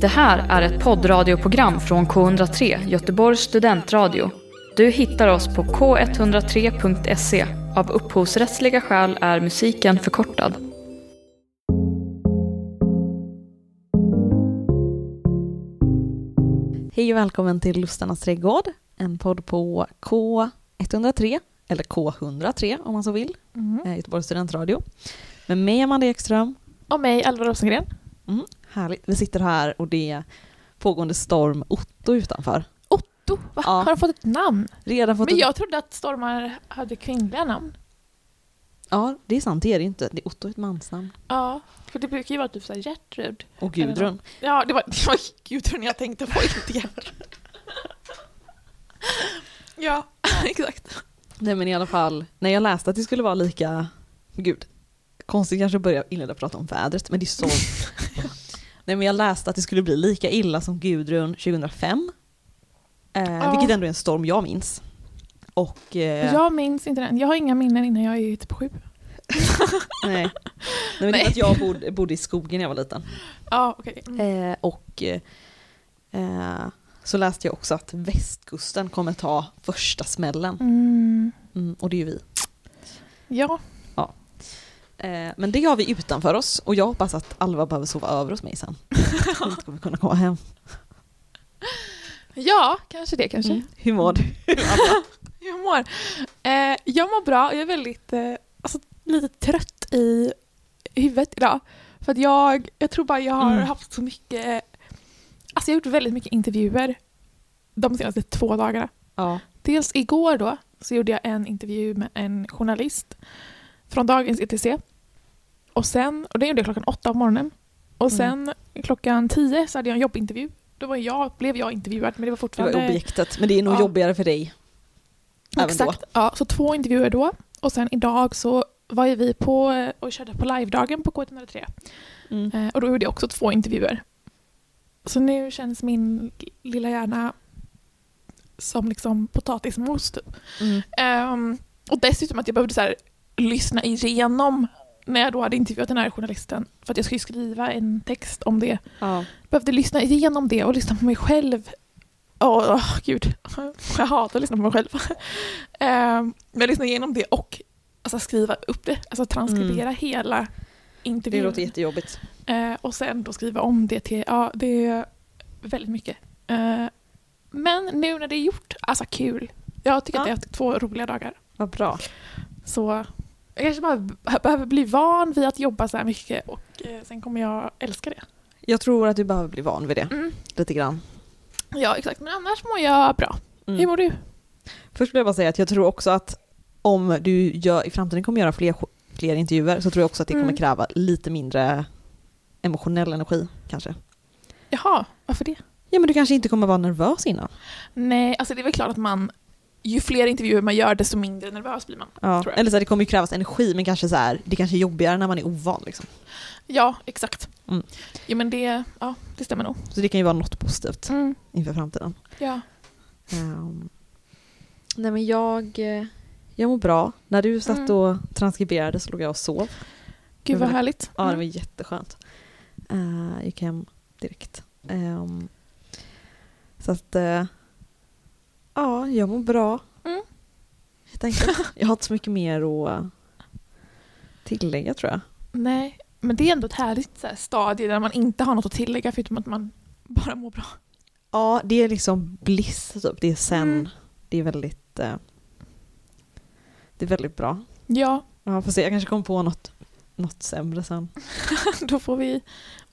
Det här är ett poddradioprogram från K103, Göteborgs studentradio. Du hittar oss på k103.se. Av upphovsrättsliga skäl är musiken förkortad. Hej och välkommen till Lustarnas trädgård, en podd på K103, eller K103 om man så vill, Mm. eh, Göteborgs studentradio. Med mig Amanda Ekström. Och mig, Alva Rosengren. Mm, härligt. Vi sitter här och det är pågående storm Otto utanför. Otto, va? Ja. Har han fått ett namn? Redan fått Men ett- jag trodde att stormar hade kvinnliga namn. Ja, det är sant, det är det inte. Det är Otto är ett mansnamn. Ja, för det brukar ju vara typ såhär Gertrud. Och Gudrun. Ja, det var, det var Gudrun jag tänkte på, inte Gertrud. ja, exakt. Nej men i alla fall, när jag läste att det skulle vara lika, gud, konstigt kanske att börja inleda prata om vädret, men det är så. Nej men jag läste att det skulle bli lika illa som Gudrun 2005. Eh, Ja. Vilket ändå är en storm jag minns. Och, eh, Jag minns inte den. Jag har inga minnen innan jag är typ sju. nej. nej men det Nej. var att jag bodde, bodde i skogen när jag var liten. Ja, okej. Mm. Eh, och eh, så läste jag också att västkusten kommer ta första smällen. Mm. Mm, och det är ju vi. Ja, men det har vi utanför oss och jag hoppas att Alva behöver sova över hos mig sen. Hon inte kommer kunna komma hem. ja, kanske det kanske. Mm. Hur mår du? Jag mår, eh, jag mår bra. Jag är väldigt, eh, alltså, lite trött i huvudet idag. För att jag, jag tror bara jag har Mm. haft så mycket, alltså jag har gjort väldigt mycket intervjuer de senaste två dagarna. Ja. Dels igår då så gjorde jag en intervju med en journalist från dagens ETC. Och sen, och det gjorde jag klockan åtta på morgonen. Och sen klockan tio så hade jag en jobbintervju. Då var jag, blev jag intervjuad men det var Det var fortfarande... objektet, men det är nog Ja. jobbigare för dig. Även Exakt. Ja, så två intervjuer då. Och sen idag så var vi på eh, och körde på live-dagen på K103. då. Mm. Eh, och då gjorde jag också två intervjuer. Så nu känns min lilla hjärna som liksom potatismos typ. Mm. Ehm, och dessutom att jag behövde så här, lyssna igenom när jag då hade intervjuat den här journalisten. För att jag skulle skriva en text om det. Ja. behövde lyssna igenom det och lyssna på mig själv. Åh, åh, gud. Jag hatar att lyssna på mig själv. Ehm, Men jag lyssnade igenom det och alltså, skriva upp det. Alltså transkribera hela Mm. Det intervjun. låter jättejobbigt. Eh, och sen då skriva om det till, ja det är väldigt mycket. Eh, men nu när det är gjort, alltså kul. Jag tycker Ja. att jag har haft två roliga dagar. Vad bra. Så jag kanske bara be- behöver bli van vid att jobba så här mycket och eh, sen kommer jag älska det. Jag tror att du behöver bli van vid det, Mm. lite grann. Ja exakt, men annars mår jag bra. Mm. Hur mår du? Först vill jag bara säga att jag tror också att om du gör, i framtiden kommer göra fler, fler intervjuer så tror jag också att det kommer Mm. kräva lite mindre emotionell energi kanske. Jaha, varför det? Ja men du kanske inte kommer vara nervös innan. Nej, alltså det är väl klart att man ju fler intervjuer man gör desto mindre nervös blir man. Ja. Eller så här, det kommer ju krävas energi men kanske så här, det kanske är jobbigare när man är ovan liksom. Ja, exakt. Mm. Jo men det, ja, det stämmer nog. Så det kan ju vara något positivt Mm. inför framtiden. Ja. Ehm, nej men jag, eh, jag mår bra. När du satt Mm. och transkriberade så låg jag och sov. Gud vad härligt. Ja det var Mm. jätteskönt. Uh, gick hem direkt. Ehm, så att, eh, ja jag mår bra. Mm. Helt enkelt. jag har inte så mycket mer att tillägga tror jag. Nej, men det är ändå ett härligt så här, stadie där man inte har något att tillägga förutom att man bara mår bra. Ja det är liksom bliss typ. Det är sen. Mm. Det är väldigt eh, Det är väldigt bra. Ja, Ja, får se, jag kanske kommer på något, något sämre sen. då får vi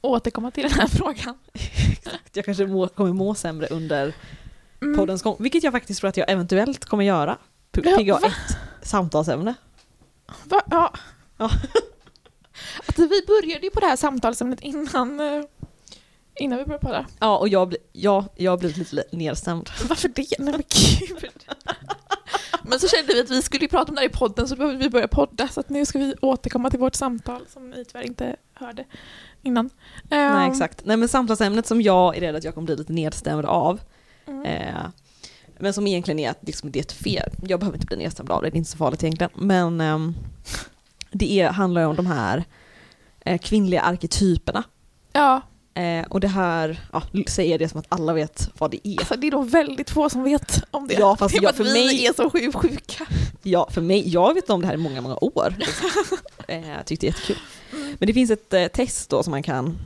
återkomma till den här frågan. Jag kanske må, kommer må sämre under Mm. poddens gång, vilket jag faktiskt tror att jag eventuellt kommer göra. P- Ja, Pigga va? ett samtalsämne. Va? Ja. Ja. Alltså, vi började ju på det här samtalsämnet innan, eh, innan vi började podda. Ja, och jag, ja, jag har blivit lite nedstämd. Varför det? Nej men gud. Men så kände vi att vi skulle prata om det här i podden så behövde vi börja podda så att nu ska vi återkomma till vårt samtal som ni tyvärr inte hörde innan. Nej, Ehm, exakt. Nej, men samtalsämnet som jag är rädd att jag kommer bli lite nedstämd av, Mm. eh, men som egentligen är att liksom, det är ett fel. Jag behöver inte bli nedstämd av det, det är inte så farligt egentligen. Men ehm, det är, handlar ju om de här eh, kvinnliga arketyperna. Ja, Eh, och det här, ja, säger det som att alla vet vad det är. Alltså det är nog väldigt få som vet om det. Ja, fast det är jag- för att vi mig- är så sjuka. Ja, för mig, jag vet om det här i många, många år. Liksom. eh, jag tyckte det är jättekul. Men det finns ett eh, test då som man kan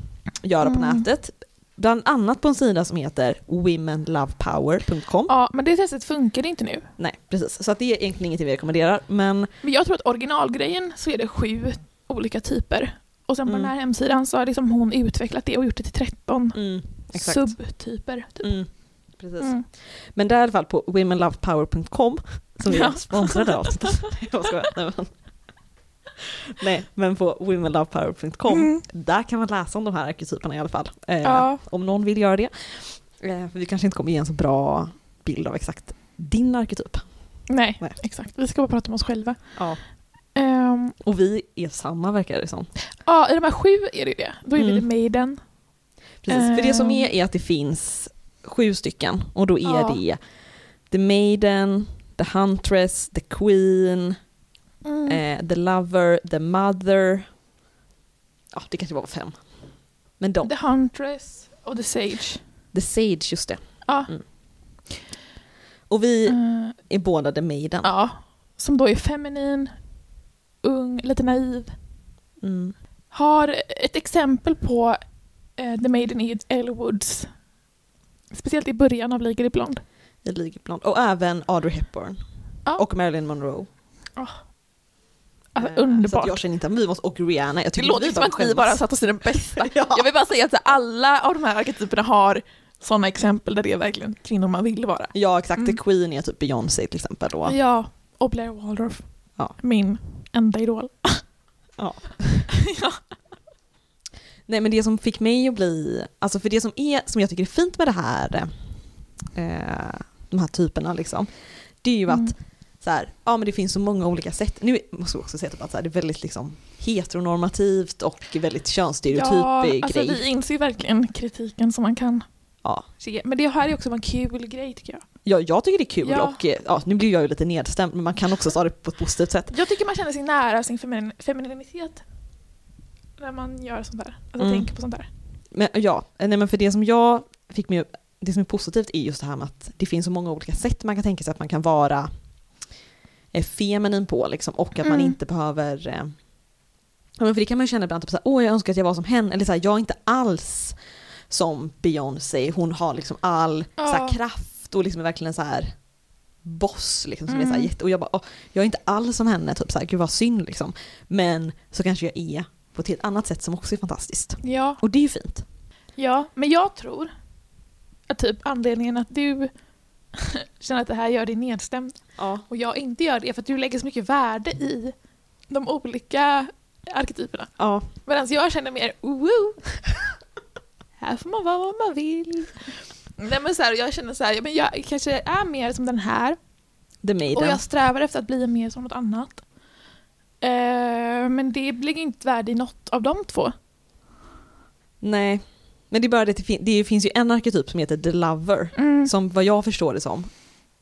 göra på Mm. nätet. Bland annat på en sida som heter womenlovepower.com. Ja, men det testet funkar inte nu. Nej, precis. Så att det är egentligen ingenting vi rekommenderar. Men Men jag tror att originalgrejen så är det sju olika typer. Och sen på Mm. den här hemsidan så har liksom hon utvecklat det och gjort det till 13 exakt. subtyper. Typ. Mm, precis. Mm. Men det är i alla fall på womenlovepower.com som vi Ja. är sponsrade av. Jag skojar. Nej, men. Nej, men på womenlovepower.com, Mm. där kan man läsa om de här arketyperna i alla fall. Eh, Ja. Om någon vill göra det. Eh, vi kanske inte kommer ge en så bra bild av exakt din arketyp. Nej, Nej. exakt. Vi ska bara prata om oss själva. Ja. Ehm, Och vi är samma verkar det som. ja, i de här sju är det det. Då är Mm. det Maiden. Precis, för det som Ehm. är är att det finns sju stycken och då är Ja. det The Maiden, The Huntress, The Queen, Mm. eh, The Lover, The Mother. Ja, det kanske bara var fem. Men de, The Huntress och The Sage. The Sage, just det. Ja. Mm. Och vi Eh, är båda The Maiden. ja. Som då är feminin, ung, lite naiv. Mm. Har ett exempel på eh, The Maiden i Elle Woods. Speciellt i början av Legally Blonde. I League Blonde. Och även Audrey Hepburn. Ja. Och Marilyn Monroe. Alltså, Så underbart. att jag känner inte att vi måste, och Rihanna. Jag Det tycker låter vi som att ni skäms. bara satt oss i den bästa. Ja. Jag vill bara säga att alla av de här arketyperna har sådana exempel där det är verkligen kvinnor man vill vara. Ja exakt, Mm. The Queen är typ Beyoncé till exempel då. Ja, och Blair Waldorf. Ja. Min enda idol. Ja. ja. Nej men det som fick mig att bli, alltså för det som är, som jag tycker är fint med det här, eh, de här typerna liksom, det är ju Mm. att så här, ja men det finns så många olika sätt. Nu måste jag också säga typ att så här, det är väldigt liksom heteronormativt och väldigt könsstereotyp Ja, grej. alltså vi inser verkligen kritiken som man kan Ja. se. Men det här är också en kul grej tycker jag. Ja, jag tycker det är kul Ja. och eh, ja, nu blir jag ju lite nedstämd men man kan också ta det på ett positivt sätt. Jag tycker man känner sig nära sin femin femininitet. När man gör sånt där. Alltså Mm. tänker på sånt där. Men ja, nej men för det som jag fick med, det som är positivt är just det här med att det finns så många olika sätt man kan tänka sig att man kan vara feminin på liksom och att man Mm. inte behöver eh, för det kan man ju känna ibland, typ såhär, åh jag önskar att jag var som henne, eller såhär, jag är inte alls som Beyoncé, hon har liksom all Ja. såhär, kraft och liksom är verkligen så här boss liksom som är Mm. såhär jätte, och jag bara, åh, jag är inte alls som henne, typ såhär, gud vad synd liksom. Men så kanske jag är på ett helt annat sätt som också är fantastiskt. Ja, Och det är ju fint. ja, men jag tror att typ anledningen att du känner att det här gör dig nedstämd Ja. och jag inte gör det för att du lägger så mycket värde i de olika arketyperna. Ja. Medan jag känner mer woo Här får man vara vad man vill. Nej men så här, jag känner så här, men jag kanske är mer som den här The Maiden. och jag strävar efter att bli mer som något annat. Eh, men det ligger inte värde i något av de två. Nej. Men det är bara det det, fin- det finns ju en arketyp som heter The Lover. Mm. Som vad jag förstår det som.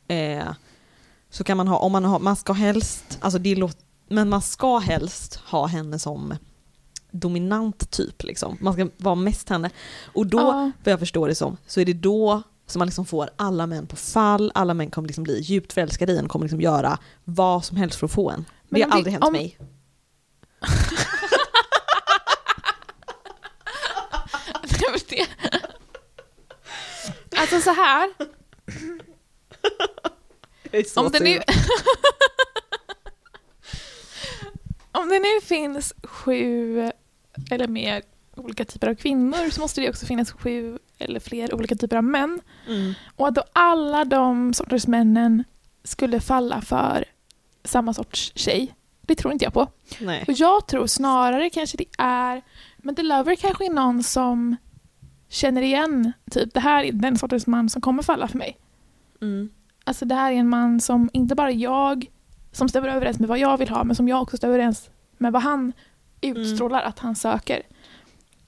Eh, så kan man ha, om man har, man ska helst, alltså det låter, men man ska helst ha henne som dominant typ liksom. Man ska vara mest henne. Och då, Ja. vad jag förstår det som, så är det då som man liksom får alla män på fall, alla män kommer liksom bli djupt förälskade i en, kommer liksom göra vad som helst för att få en. Men det har det- aldrig hänt om- mig. Nej, men det- Alltså så här. Så Om det, nu... Om det nu finns sju eller mer olika typer av kvinnor så måste det också finnas sju eller fler olika typer av män. Mm. Och att då alla de sorters männen skulle falla för samma sorts tjej, det tror inte jag på. Nej. Och jag tror snarare kanske det är, men The Lover kanske är någon som känner igen, typ det här är den sortens man som kommer falla för mig. Mm. Alltså det här är en man som inte bara jag, som stämmer överens med vad jag vill ha, men som jag också stämmer överens med vad han utstrålar att han söker.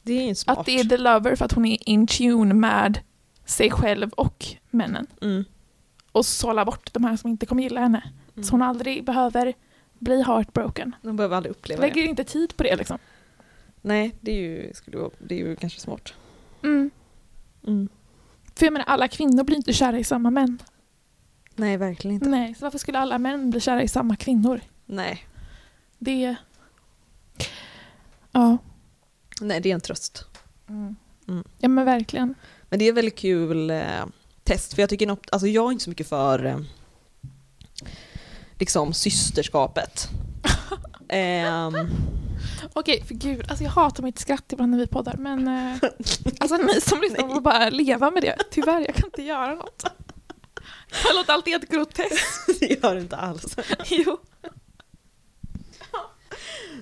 Det. Att det är The Lover för att hon är in tune med sig själv och männen. Mm. Och sålla bort de här som inte kommer gilla henne. Mm. Så hon aldrig behöver bli heartbroken. De behöver aldrig uppleva Lägger det. inte tid på det liksom. Nej, det är ju, skulle, det är ju kanske smart. Mm. Mm. För jag menar, alla kvinnor blir inte kära i samma män. Nej, verkligen inte. Nej, så varför skulle alla män bli kära i samma kvinnor? Nej. Det... Ja. Nej, det är en tröst. Mm. Mm. Ja men verkligen. Men det är väldigt kul eh, test, för jag tycker nog, alltså jag är inte så mycket för eh, liksom systerskapet. Ehm, Okej, för gud, alltså jag hatar mitt skratt ibland när vi poddar men eh, alltså ni som lyssnar får bara leva med det. Tyvärr, jag kan inte göra något. Jag låter alltid helt groteskt. det gör det inte alls. Jo.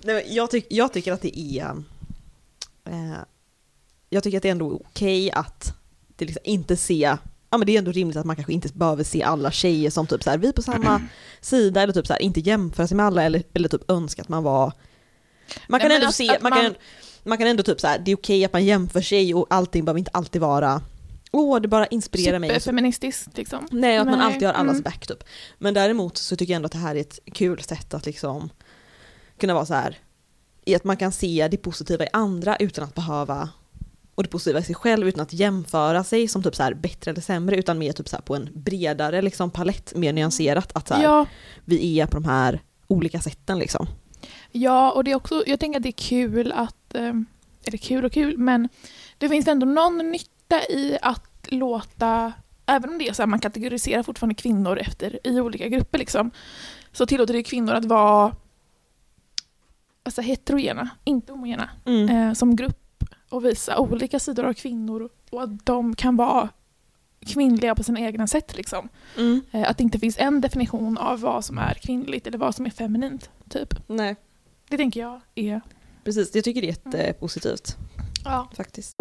Nej, men jag, tyck, jag tycker att det är eh, jag tycker att det är ändå okej att det liksom inte se Ja men det är ändå rimligt att man kanske inte behöver se alla tjejer som typ så här, vi på samma sida eller typ så här, inte jämföra sig med alla eller, eller typ önska att man var Man kan Nej, ändå att- se, man, man- kan, man kan ändå typ så här, det är okej att man jämför sig och allting behöver inte alltid vara Åh, det bara inspirerar mig. och så- Superfeministiskt liksom. Nej, att man Nej, alltid har allas mm. back typ. Men däremot så tycker jag ändå att det här är ett kul sätt att liksom kunna vara så här i att man kan se det positiva i andra utan att behöva och det positiva i sig själv utan att jämföra sig som typ så här bättre eller sämre utan mer typ så här på en bredare liksom palett, mer nyanserat att så här, Ja, vi är på de här olika sätten liksom. Ja, och det är också, jag tänker att det är kul att, eh, eller kul och kul, men det finns ändå någon nytta i att låta, även om det är så här, man kategoriserar fortfarande kvinnor efter i olika grupper liksom, så tillåter det kvinnor att vara alltså heterogena, inte homogena, Mm. eh, som grupp och visa olika sidor av kvinnor och att de kan vara kvinnliga på sina egna sätt. Liksom. Mm. Eh, att det inte finns en definition av vad som är kvinnligt eller vad som är feminint. Typ. Nej, Det tänker jag är... precis. Jag tycker det är jättepositivt Ja. faktiskt.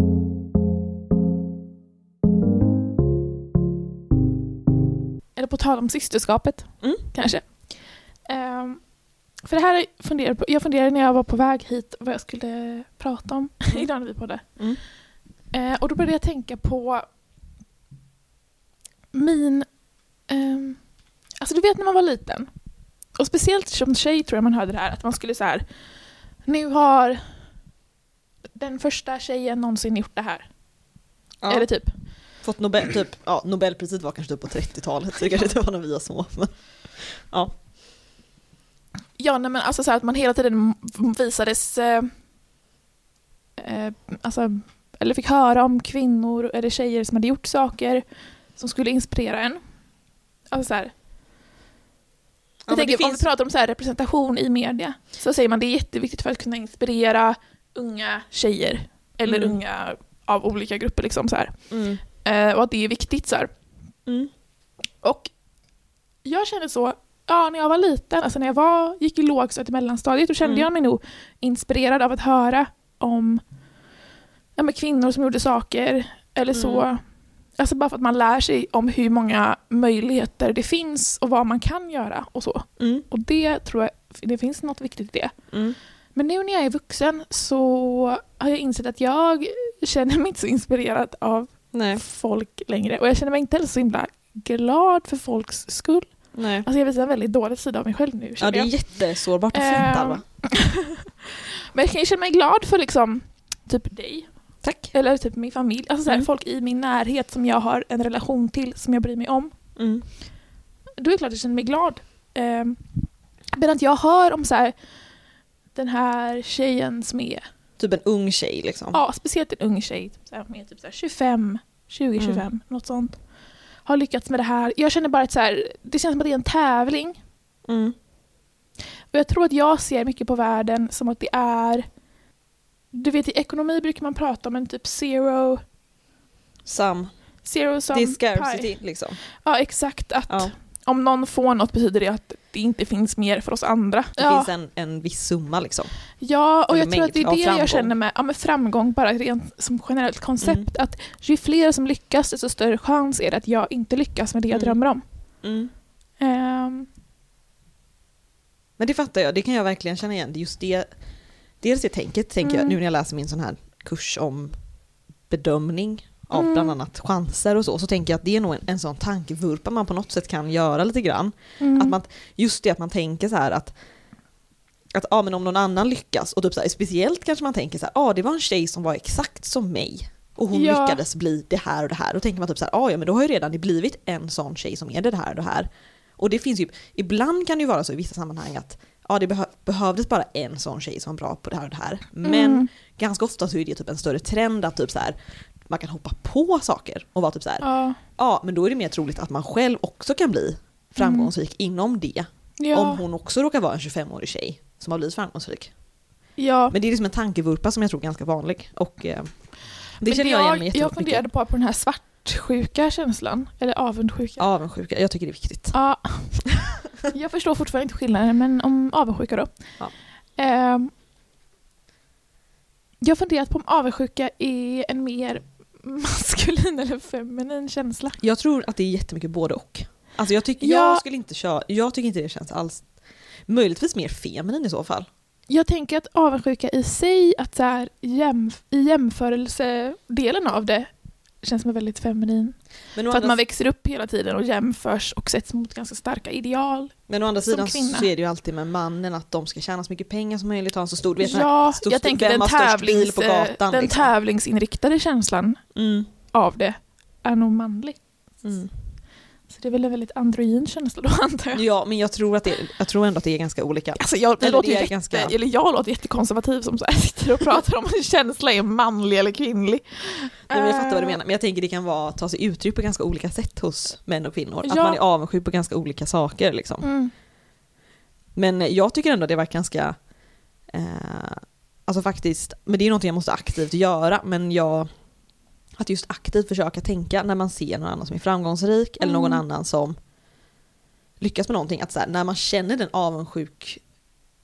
Eller på tal om systerskapet, Mm. kanske. Ehm, för det här funderar på, jag funderade när jag var på väg hit vad jag skulle prata om idag när vi poddade. Mm. Eh, och då började jag tänka på min... ehm, alltså du vet när man var liten. Och speciellt som tjej tror jag man hörde det här att man skulle så här. Nu har den första tjejen någonsin gjort det här. Ja. Eller typ. Fått Nobel, typ, ja, Nobelpriset var kanske typ på 30-talet, så det kanske inte var när vi var små. Men, ja. Ja, nej, men alltså så här att man hela tiden visades... Eh, eh, alltså, eller fick höra om kvinnor eller tjejer som hade gjort saker som skulle inspirera en. Alltså så här. Tänker, det Om finns- vi pratar om så här representation i media så säger man det är jätteviktigt för att kunna inspirera unga tjejer eller Mm. unga av olika grupper. Liksom, så. Mm. Eh, och att det är viktigt. Så. Mm. Och jag kände så, ja när jag var liten, alltså när jag var, gick i lågstadiet i mellanstadiet, då kände Mm. jag mig nog inspirerad av att höra om ja, kvinnor som gjorde saker eller så. Alltså bara för att man lär sig om hur många möjligheter det finns och vad man kan göra och så. Mm. Och det tror jag, det finns något viktigt i det. Mm. Men nu när jag är vuxen så har jag insett att jag känner mig inte så inspirerad av Nej. folk längre. Och jag känner mig inte heller så himla glad för folks skull. Nej. Alltså jag visar en väldigt dålig sida av mig själv nu. Ja, det är jag. jättesårbart att Ehm, fronta, Alva. Men jag kan ju känna mig glad för liksom typ dig. Tack. Eller typ min familj. Alltså Mm. folk i min närhet som jag har en relation till, som jag bryr mig om. Mm. Då är det klart jag känner mig glad. Men att jag hör om så här, den här tjejen som är, Typ en ung tjej liksom. ja speciellt en ung tjej, typ så här, med typ så här 25, 20-25, Mm. något sånt. Har lyckats med det här. Jag känner bara att så här, det känns som att det är en tävling. Mm. Och jag tror att jag ser mycket på världen som att det är... Du vet i ekonomi brukar man prata om en typ zero... Sam. Zero som Det är scarcity liksom. Ja exakt att Ja. om någon får något betyder det att det inte finns mer för oss andra. Det ja. finns en, en viss summa liksom. ja, och eller jag tror att det är det jag känner med ja, men framgång, bara rent som generellt koncept. Att ju fler som lyckas desto större chans är det att jag inte lyckas med det jag Mm. drömmer om. Mm. Ehm, Men det fattar jag, det kan jag verkligen känna igen. Just det, dels det tänket tänker jag Mm. nu när jag läser min sån här kurs om bedömning av Mm. bland annat chanser och så, så tänker jag att det är nog en, en sån tankevurpa man på något sätt kan göra lite grann. mm. Att man, just det att man tänker så här att att ja, men om någon annan lyckas, och typ så här, speciellt kanske man tänker så här, ja det var en tjej som var exakt som mig. Och hon Ja. lyckades bli det här och det här. Då tänker man typ så här, "Ah, ja men då har ju redan det blivit en sån tjej som är det här och det här. Och det finns ju, ibland kan det ju vara så i vissa sammanhang att ja, det behö- behövdes bara en sån tjej som var bra på det här och det här. Men Mm. ganska ofta så är det typ en större trend att typ så här, man kan hoppa på saker och vara typ så här, Ja. ja men då är det mer troligt att man själv också kan bli framgångsrik inom det. Ja. Om hon också råkar vara en 25-årig tjej som har blivit framgångsrik. ja. Men det är liksom en tankevurpa som jag tror är ganska vanlig. Och eh, det Men känner jag igen mig jag, funderade på, på den här svartsjuka känslan, eller avundsjuka. Avundsjuka, jag tycker det är viktigt. Ja. jag förstår fortfarande inte skillnaden, men om avundsjuka då. Ja. Ehm, jag har funderat på om avundsjuka är en mer maskulin eller feminin känsla. Jag tror att det är jättemycket både och. Alltså jag tycker, Ja. jag skulle inte köra, jag tycker inte det känns alls, möjligtvis mer feminin i så fall. Jag tänker att avundsjuka i sig, att så här, jämf- i jämförelsedelen av det känns som väldigt feminin. Men För att man växer upp hela tiden och jämförs och sätts mot ganska starka ideal. men å andra sidan kvinna. så är det ju alltid med mannen att de ska tjäna så mycket pengar som möjligt, ha en så stor, vet, Ja, stor- jag tänker den, tävlings, på gatan, den liksom. tävlingsinriktade känslan mm, av det är nog manlig. mm. Så det är väl en väldigt androgyn känsla då antar jag. Ja men jag tror, att det, jag tror ändå att det är ganska olika. Alltså jag, Eller låter jätte, ganska- eller jag låter jättekonservativ som så här sitter och pratar om en känsla är manlig eller kvinnlig. Nej, men jag fattar vad du Eh, menar, men jag tänker det kan vara, ta sig uttryck på ganska olika sätt hos män och kvinnor. Att Ja. man är avundsjuk på ganska olika saker liksom. Mm. Men jag tycker ändå det var ganska, eh, alltså faktiskt, men det är någonting jag måste aktivt göra, men jag, att just aktivt försöka tänka när man ser någon annan som är framgångsrik eller någon Mm. annan som lyckas med någonting, att så här, när man känner den avundsjuk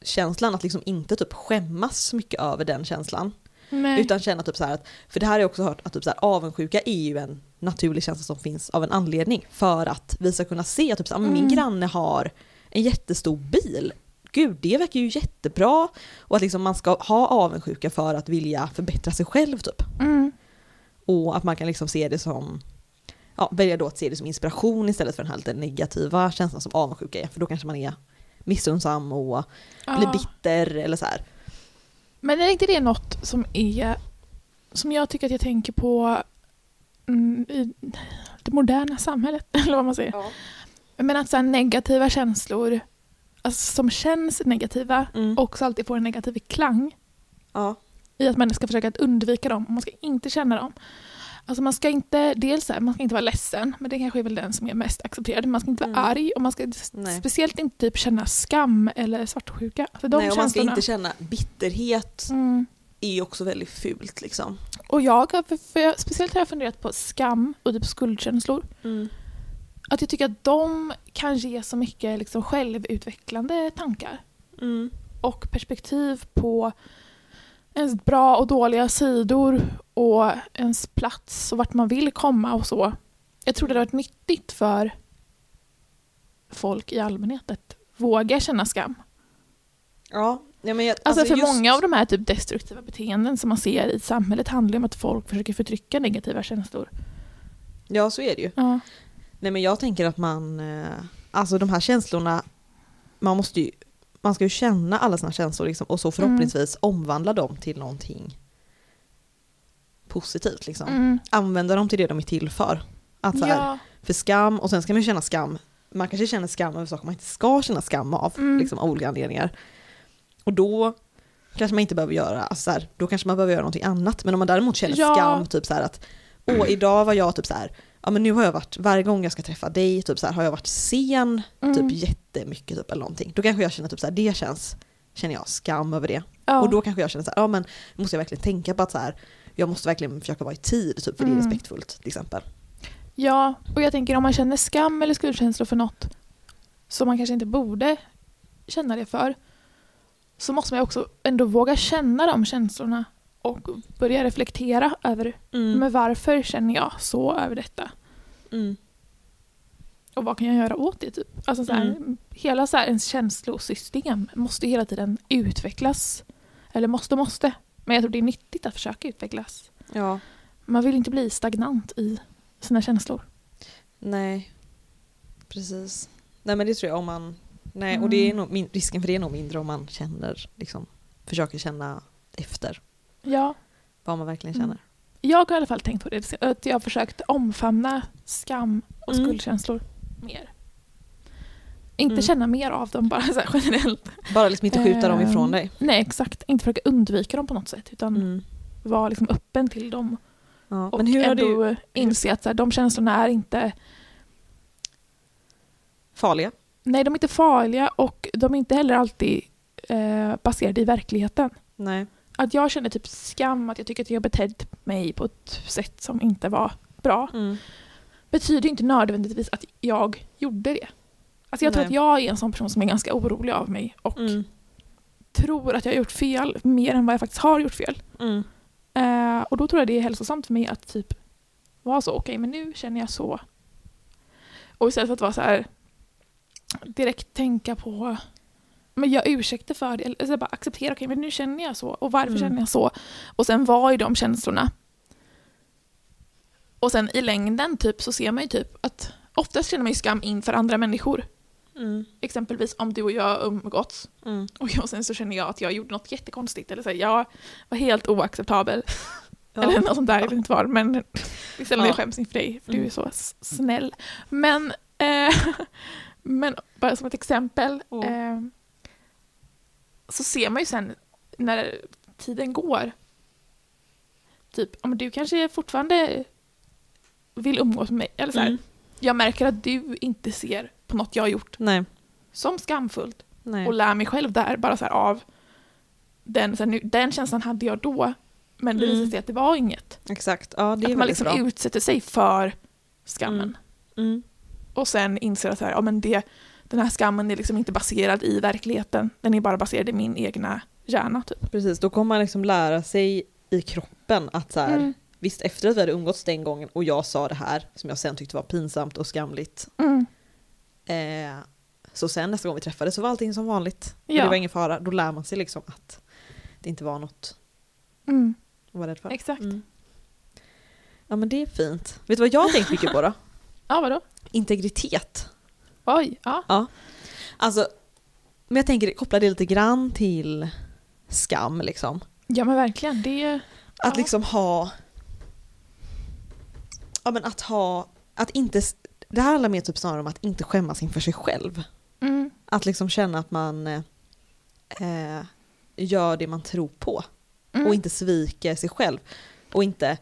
känslan att liksom inte typ skämmas så mycket över den känslan. Nej. Utan känna typ så här att, för det här har jag också hört att typ så här, avundsjuka är ju en naturlig känsla som finns av en anledning. För att vi ska kunna se att typ så här, "Men min Mm. granne har en jättestor bil. Gud, det verkar ju jättebra. Och att liksom man ska ha avundsjuka för att vilja förbättra sig själv typ. Mm. Och att man kan liksom se det som, ja, välja då att se det som inspiration istället för den här lite negativa känslan som avundsjuka är. För då kanske man är missunnsam och blir Ja. bitter eller så här. Men är inte det något som är som jag tycker att jag tänker på mm, i det moderna samhället, eller vad man säger. Men att så här, negativa känslor alltså, som känns negativa Mm. också alltid får en negativ klang ja. I att man ska försöka att undvika dem och man ska inte känna dem. Alltså man ska inte, dels här, man ska inte vara ledsen, men det kanske är väl den som är mest accepterad. Man ska inte vara Mm. arg och man ska Nej. speciellt inte typ känna skam eller svartsjuka. För de Nej, och man ska inte känna bitterhet Mm. är ju också väldigt fult liksom. Och jag, har- för, jag, speciellt har jag funderat på skam och typ skuldkänslor. Att jag tycker att de kan ge så mycket liksom självutvecklande tankar Mm. och perspektiv på ens bra och dåliga sidor och ens plats och vart man vill komma och så. Jag tror det har varit nyttigt för folk i allmänhet att våga känna skam. Ja, ja men jag, Alltså, för just- många av de här typ destruktiva beteenden som man ser i samhället handlar om att folk försöker förtrycka negativa känslor. Ja, så är det ju. Ja. Nej men jag tänker att man, eh, alltså de här känslorna, man måste ju, man ska ju känna alla sina känslor liksom, och så förhoppningsvis omvandla dem till någonting positivt liksom. Mm. Använda dem till det de är till för. Att så här, Ja. för skam, och sen ska man ju känna skam, man kanske känner skam över saker man inte ska känna skam av, Mm. liksom av olika anledningar. Och då kanske man inte behöver göra, alltså så här, då kanske man behöver göra någonting annat. Men om man däremot känner Ja. skam, typ så här att, åh idag var jag typ så här, ja men nu har jag varit, varje gång jag ska träffa dig, typ så här, har jag varit sen, Mm. typ jättemycket typ eller någonting. Då kanske jag känner typ så här, det känns, känner jag skam över det. Ja. Och då kanske jag känner så här, ja men måste jag verkligen tänka på att så här, jag måste verkligen försöka vara i tid, typ för det är Mm. respektfullt till exempel. Ja, och jag tänker om man känner skam eller skuldkänslor för något som man kanske inte borde känna det för så måste man också ändå våga känna de känslorna och börja reflektera över Mm. men varför känner jag så över detta Mm. och vad kan jag göra åt det? Typ? Alltså så här, Mm. Hela så här, ens känslosystem måste hela tiden utvecklas. Eller måste måste. Men jag tror det är nyttigt att försöka utvecklas. Ja, Man vill inte bli stagnant i sina känslor. nej. Precis. Nej men det tror jag om man, nej och det är Mm. nog, risken för det är nog mindre om man känner, liksom, försöker känna efter Ja, vad man verkligen Mm. känner. jag har i alla fall tänkt på det, att jag har försökt omfamna skam och Mm. skuldkänslor mer. Inte Mm. känna mer av dem bara så generellt. Bara liksom inte skjuta dem ifrån Ehm, dig. Nej, exakt. Inte försöka undvika dem på något sätt, utan Mm. vara liksom öppen till dem. Ja. Och Men hur ändå du inse att så här, de känslorna är inte, farliga? nej de är inte farliga och de är inte heller alltid eh, baserade i verkligheten. Nej. Att jag känner typ skam, att jag tycker att jag betett mig på ett sätt som inte var bra, Mm. betyder inte nödvändigtvis att jag gjorde det. Alltså jag tror Nej. att jag är en sån person som är ganska orolig av mig och Mm. tror att jag har gjort fel mer än vad jag faktiskt har gjort fel. Mm. Eh, och då tror jag det är hälsosamt för mig att typ vara så, okej men nu känner jag så. Och istället för att vara så här direkt tänka på men jag ursäkter för det, alltså bara acceptera, okej men nu känner jag så och varför Mm. känner jag så? Och sen vara i de känslorna. Och sen i längden typ så ser man ju typ att oftast känner man ju skam inför andra människor. Mm. Exempelvis om du och jag umgåtts Mm. och jag, sen så känner jag att jag gjorde något jättekonstigt eller så här, jag var helt oacceptabel. Ja. Eller något sånt där, jag vet inte vad. Men det är sällan Ja. jag skäms inför dig, för du Mm. är så snäll. Men, eh, men bara som ett exempel, Ja. eh, så ser man ju sen när tiden går, typ, om du kanske fortfarande vill umgås med mig, eller så här, Mm. jag märker att du inte ser på något jag har gjort Nej. som skamfullt Nej. och lär mig själv där, bara så här av den, så här, nu, den känslan hade jag då, men det Mm. visade sig att det var inget. Exakt. Ja, det är Att man liksom bra. utsätter sig för skammen. Mm. Mm. Och sen inser att så här, ja, men det, den här skammen är liksom inte baserad i verkligheten. Den är bara baserad i min egna hjärna. Typ. Precis, då kommer man liksom lära sig i kroppen att så här, Mm. visst efter att vi hade umgåtts den gången och jag sa det här som jag sen tyckte var pinsamt och skamligt. Mm. Eh, så sen nästa gång vi träffades så var allting som vanligt. Ja. Det var ingen fara. Då lär man sig liksom att det inte var något Mm. att vara rädd för. Exakt. Mm. Ja men det är fint. Vet du vad jag har tänkt mycket på då? Ja, vadå? Integritet. Oj, ja. Alltså, men jag tänker koppla det lite grann till skam liksom. Ja, men verkligen. Det Att Ja. liksom ha... Ja men att ha... Att inte... Det här handlar mer typ snarare om att inte skämmas inför sig själv. Mm. Att liksom känna att man eh, gör det man tror på. Mm. Och inte sviker sig själv. Och inte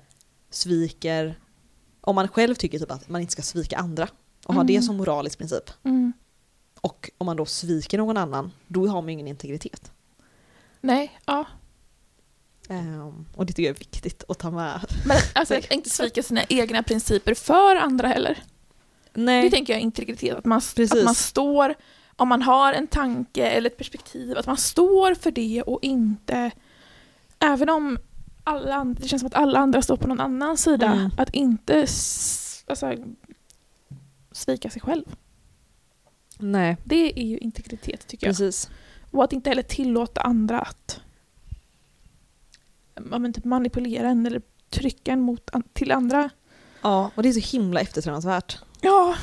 sviker... Om man själv tycker typ att man inte ska svika andra. Och ha Mm. det som moralisk princip. Mm. Och om man då sviker någon annan, då har man ju ingen integritet. Nej, ja. Ehm, och det tycker jag är viktigt att ta med. Men alltså, att inte svika sina egna principer för andra heller. Nej. Det tänker jag är integritet. Att man, Precis. att man står, om man har en tanke eller ett perspektiv, att man står för det och inte, även om alla, det känns som att alla andra står på någon annan sida, Mm. att inte alltså, svika sig själv. Nej, Det är ju integritet tycker jag. precis. Och att inte heller tillåta andra att men typ manipulera en eller trycka en mot, till andra. Ja, och det är så himla eftersträvansvärt. Ja,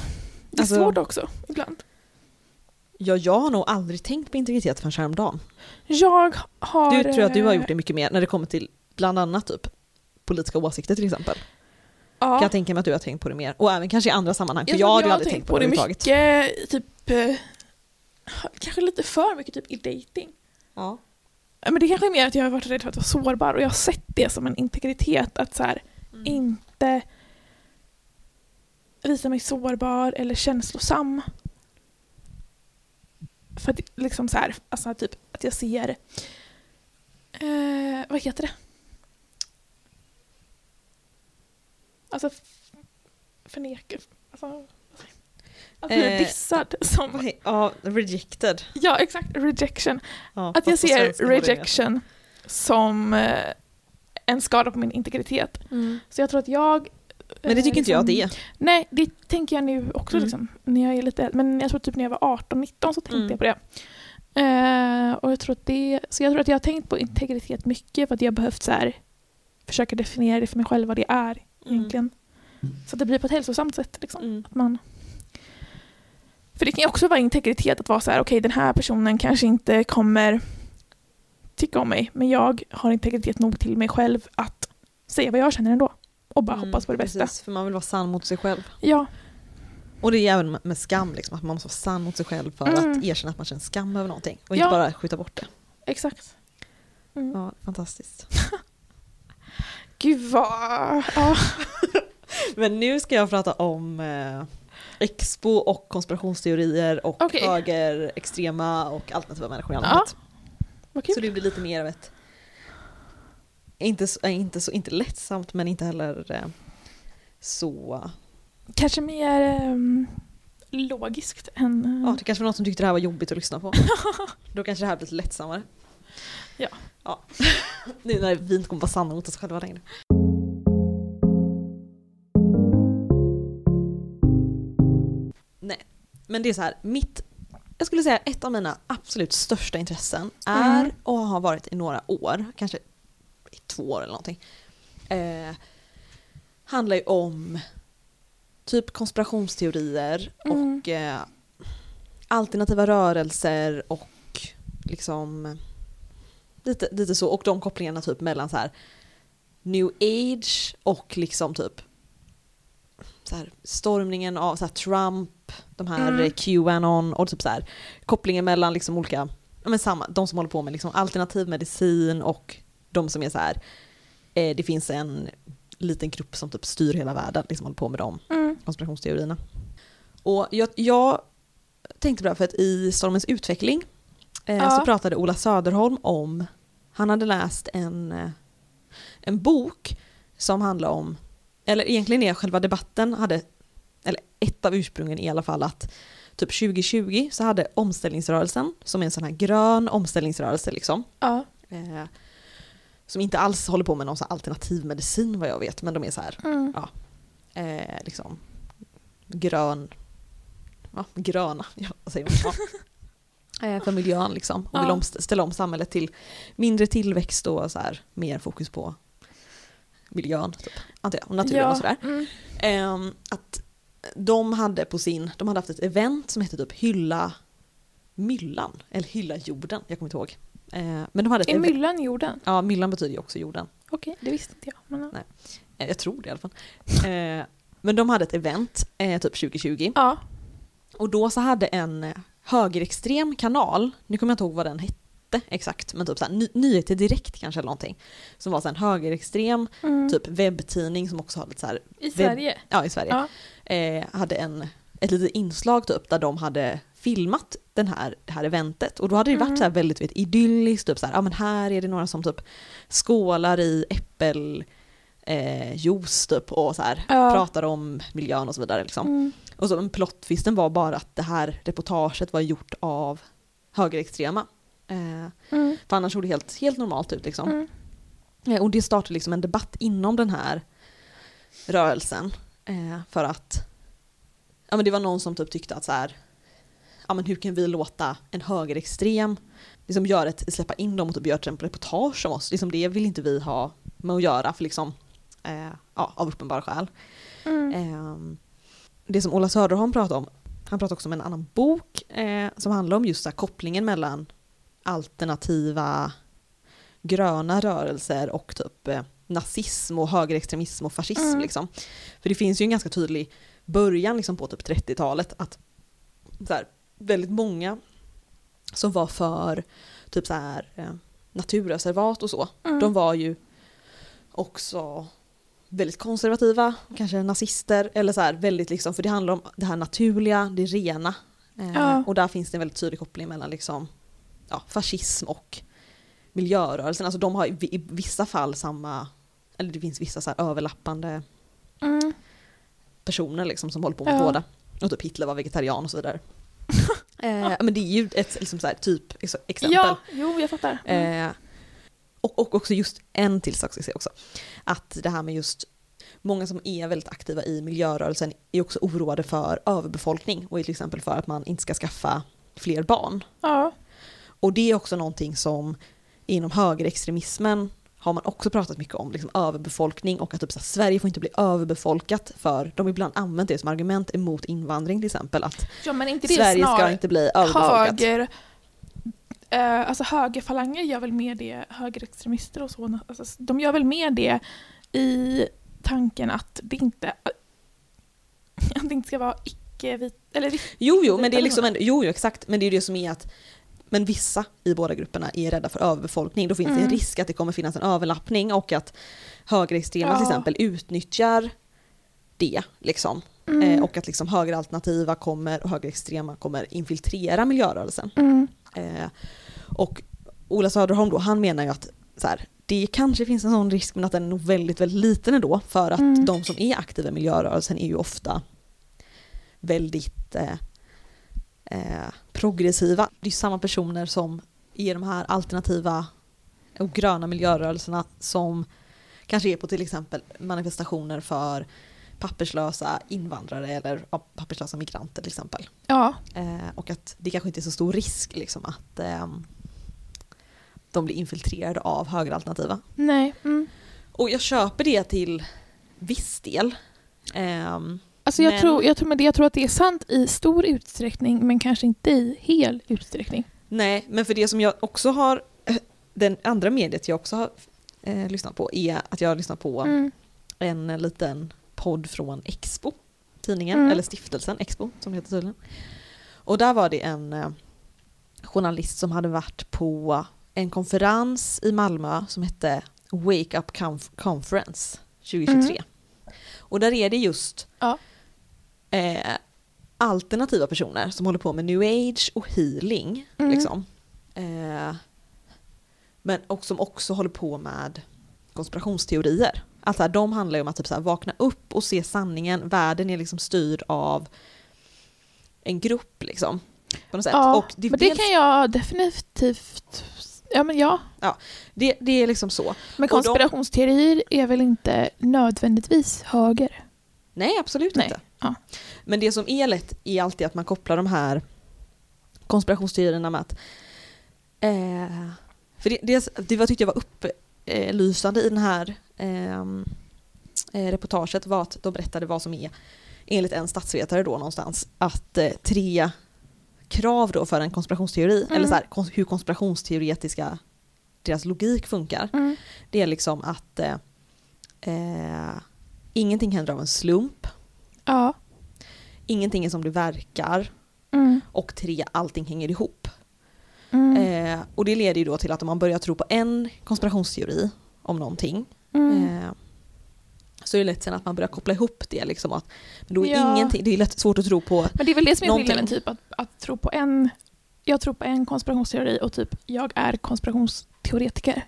det är Alltså- svårt också ibland. Ja, jag har nog aldrig tänkt på integritet förrän häromdagen. Jag har... Du tror att du har eh, gjort det mycket mer när det kommer till bland annat typ politiska åsikter till exempel. Ja. Kan jag tänka mig att du har tänkt på det mer. Och även kanske i andra sammanhang, för Jag jag, har ju har aldrig tänkt på det överhuvudtaget. mycket, typ, eh, kanske lite för mycket typ i dating. Ja, Men det kanske är mer att jag har varit rädd för att vara sårbar och jag har sett det som en integritet att så här, Mm. inte visa mig sårbar eller känslosam. För att liksom så här, alltså typ att jag ser, eh, vad heter det? Alltså förneka, alltså, att bli Eh, dissad som, Ja, rejected. ja exakt, rejection. Ja, Att jag ser rejection som eh, en skada på min integritet. Mm. Så jag tror att jag... Men det eh, tycker inte jag liksom- det är. Nej, det tänker jag nu också Mm. liksom, när jag är lite äldre. Men jag tror typ när jag var 18-19 så tänkte Mm. jag på det. Eh, och jag tror att det. Så jag tror att jag har tänkt på integritet mycket för att jag har behövt så här, försöka definiera det för mig själv vad det är egentligen. Så att det blir på ett hälsosamt sätt. Liksom. Mm. Att man... För det kan ju också vara integritet att vara så här, okej den här personen kanske inte kommer tycka om mig, men jag har integritet nog till mig själv att säga vad jag känner ändå. Och bara Mm, hoppas på det bästa. Precis, för man vill vara sann mot sig själv. Ja, Och det är även med- skam, liksom, att man måste vara sann mot sig själv för Mm. att erkänna att man känner skam över någonting. Och inte Ja. bara skjuta bort det. exakt. Mm. Ja, fantastiskt. Gud vad... Men nu ska jag prata om eh, Expo och konspirationsteorier och Okej. höger, extrema och alternativa människor i allmänhet. Vad kul. Så det blir lite mer av ett, inte så, äh, inte så inte lättsamt men inte heller eh, så, Kanske mer ehm, logiskt än... eh, ja det kanske var någon som tyckte det här var jobbigt att lyssna på. Då kanske det här blir lite lättsammare. Ja. Ja. nu när vi inte kommer vara sanna mot oss själva längre. Nej, men det är så här, mitt, jag skulle säga ett av mina absolut största intressen är Mm. och har varit i några år, kanske i två år eller någonting, eh, handlar ju om typ konspirationsteorier Mm. och eh, alternativa rörelser och liksom lite, lite så, och de kopplingarna typ mellan så här new age och liksom typ så här, stormningen av så här, Trump, de här Mm. Qanon och typ så här, kopplingen mellan liksom olika, ja, men samma, de som håller på med liksom alternativ medicin och de som är så här, eh, det finns en liten grupp som typ styr hela världen, liksom håller på med dem Mm. konspirationsteorierna. Och jag, jag tänkte på det för att i Stormens utveckling eh, Ja. så pratade Ola Söderholm om, han hade läst en, eh, en bok som handlar om, eller egentligen är själva debatten hade, eller ett av ursprungen i alla fall att typ 2020 så hade omställningsrörelsen, som är en sån här grön omställningsrörelse liksom, Ja. eh, som inte alls håller på med någon sån alternativ medicin vad jag vet, men de är så här Mm. eh, liksom grön, ja, gröna, ja, vad säger man? Ja. Eh, för miljön liksom. Och vill om, ställa om samhället till mindre tillväxt och så här, mer fokus på miljön typ, antar jag, och naturen ja. och sådär. Mm. Ehm, att de hade på sin, de hade haft ett event som hette typ Hylla Myllan, eller Hylla jorden, jag kommer inte ihåg. Eh, men de hade ett Är event, myllan jorden? ja myllan betyder ju också jorden. Okej, det visste inte jag. Men, Nej. Eh, jag tror det i alla fall. Eh, men de hade ett event, eh, typ 2020. ja. Och då så hade en högerextrem kanal, nu kommer jag inte ihåg vad den hette exakt, men typ såhär, ny, Nyheter Direkt kanske eller någonting. Som var en högerextrem Mm. typ webbtidning som också hade lite så här, I Sverige? ja i Sverige, Ja. eh, hade en, ett litet inslag typ där de hade filmat den här, det här eventet. Och då hade det varit Mm. så väldigt vet, idylliskt, typ så här, ja men här är det några som typ skålar i äppel eh, typ och så här Ja. pratar om miljön och så vidare liksom. Mm. Och så men plottvisten var bara att det här reportaget var gjort av högerextrema. Eh, Mm. för annars såg det helt, helt normalt ut liksom. Mm. Eh, och det startade liksom en debatt inom den här rörelsen. Eh, för att ja, men det var någon som typ tyckte att så här, ja, men hur kan vi låta en högerextrem liksom göra ett, släppa in dem och typ göra ett reportage om oss? Liksom det vill inte vi ha med att göra för liksom, eh, ja, av uppenbara skäl. Mm. Det som Ola Söderholm pratade om, han pratade också om en annan bok eh, som handlar om just här, kopplingen mellan alternativa gröna rörelser och typ eh, nazism och högerextremism och fascism. Mm. Liksom. För det finns ju en ganska tydlig början liksom, på typ 30-talet att så här, väldigt många som var för typ så här, eh, naturreservat och så, Mm. de var ju också väldigt konservativa, kanske nazister eller så här väldigt liksom, för det handlar om det här naturliga, det rena. Eh, Ja. Och där finns det en väldigt tydlig koppling mellan liksom, ja, fascism och miljörörelsen. Alltså de har i, vissa fall samma, eller det finns vissa så överlappande Mm. personer liksom som håller på med Ja. båda. Och typ Hitler var vegetarian och så vidare. eh, men det är ju ett liksom så här, typ ex- exempel. Ja, jo jag fattar. Mm. Eh, och, och också just en till sak ska jag säga också. Att det här med just många som är väldigt aktiva i miljörörelsen är också oroade för överbefolkning och är till exempel för att man inte ska skaffa fler barn. Ja. Och det är också någonting som inom högerextremismen har man också pratat mycket om, liksom överbefolkning och att typ så här, Sverige får inte bli överbefolkat för de har ibland använt det som argument emot invandring till exempel, att ja, Sverige ska inte bli överbefolkat. höger... Eh, alltså högerfalanger gör väl mer det, högerextremister och så, alltså, de gör väl mer det i tanken att det inte, att det inte ska vara icke-vit, eller vit- Jo, jo, men det är liksom ändå, jo, jo, exakt, men det är ju det som är att men vissa i båda grupperna är rädda för överbefolkning. Då finns det en Mm. risk att det kommer finnas en överlappning och att högerextrema Ja. till exempel utnyttjar det. Liksom. Mm. Eh, och att liksom högeralternativa kommer och högerextrema kommer infiltrera miljörörelsen. Mm. Eh, och Ola Söderholm då, han menar ju att så här, det kanske finns en sån risk men att den är nog väldigt, väldigt liten ändå för att Mm. de som är aktiva i miljörörelsen är ju ofta väldigt eh, eh, progressiva. Det är samma personer som är de här alternativa och gröna miljörörelserna som kanske är på till exempel manifestationer för papperslösa invandrare eller ja, papperslösa migranter till exempel. Ja, Eh, och att det kanske inte är så stor risk liksom, att ehm, de blir infiltrerade av högeralternativa. nej. Mm. Och jag köper det till viss del. Ehm, Alltså jag, Men- tror, jag, tror, men det, jag tror att det är sant i stor utsträckning men kanske inte i hel utsträckning. nej, men för det som jag också har, den andra mediet jag också har eh, lyssnat på är att jag har lyssnat på Mm. en liten podd från Expo, tidningen, Mm. eller stiftelsen Expo som det heter tydligen. Och där var det en eh, journalist som hade varit på en konferens i Malmö som hette Wake Up Conf- Conference 2023. Och där är det just Ja. eh, alternativa personer som håller på med new age och healing. Mm. Liksom. Eh, men och som också håller på med konspirationsteorier. Alltså de handlar ju om att typ så här, vakna upp och se sanningen. Världen är liksom styrd av en grupp liksom. På något sätt. Ja, och det, men det dels- kan jag definitivt... Ja, men ja. det, det är liksom så. Men Och de- konspirationsteorier är väl inte nödvändigtvis höger? Nej, absolut Nej, inte. ja. Men det som är lätt är alltid att man kopplar de här konspirationsteorierna med att... Eh, för det, det, det jag tyckte jag var upplysande i den här eh, reportaget var att de berättade vad som är, enligt en statsvetare då någonstans, att eh, tre krav då för en konspirationsteori, Mm. eller så här, kons- hur konspirationsteoretiska deras logik funkar, Mm. det är liksom att eh, eh, ingenting händer av en slump, Ja. ingenting är som det verkar Mm. och tre, allting hänger ihop. Mm. Eh, och det leder ju då till att om man börjar tro på en konspirationsteori om någonting Mm. eh, så är det lätt sen att man börjar koppla ihop det. Liksom att, men då är Ja. ingenting, det är lätt svårt att tro på. Men det är väl det som är skillnaden, typ att, att tro på en... Jag tror på en konspirationsteori och typ jag är konspirationsteoretiker.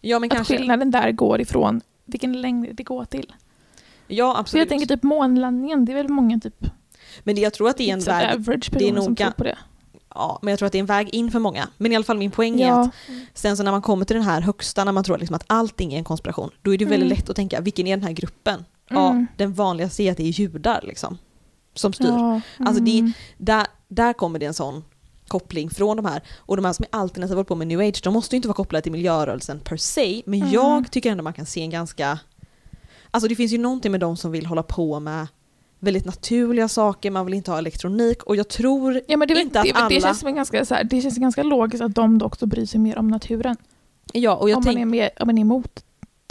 Ja men Att kanske. skillnaden där går ifrån vilken längd det går till. Ja Så jag absolut. tänker typ månlandningen, det är väl många typ Men det, jag tror att det är en average det är nog som tror på det. Ja, men jag tror att det är en väg in för många. Men i alla fall min poäng är Ja. att sen så när man kommer till den här högsta, när man tror liksom att allting är en konspiration, då är det väldigt Mm. lätt att tänka, vilken är den här gruppen? Ja, Mm. den vanligaste är att det är judar liksom. Som styr. Ja. Alltså det- Mm. där, där kommer det en sån koppling från de här. Och de här som är alternativa håller på med new age, de måste ju inte vara kopplade till miljörörelsen per se, men Mm. jag tycker ändå man kan se en ganska... Alltså det finns ju någonting med de som vill hålla på med väldigt naturliga saker, man vill inte ha elektronik och jag tror Ja, men det, inte att det, det, alla- känns som ganska, så här, det känns ganska logiskt att de då också bryr sig mer om naturen. Ja, och jag om, tänk, man är mer, om man är emot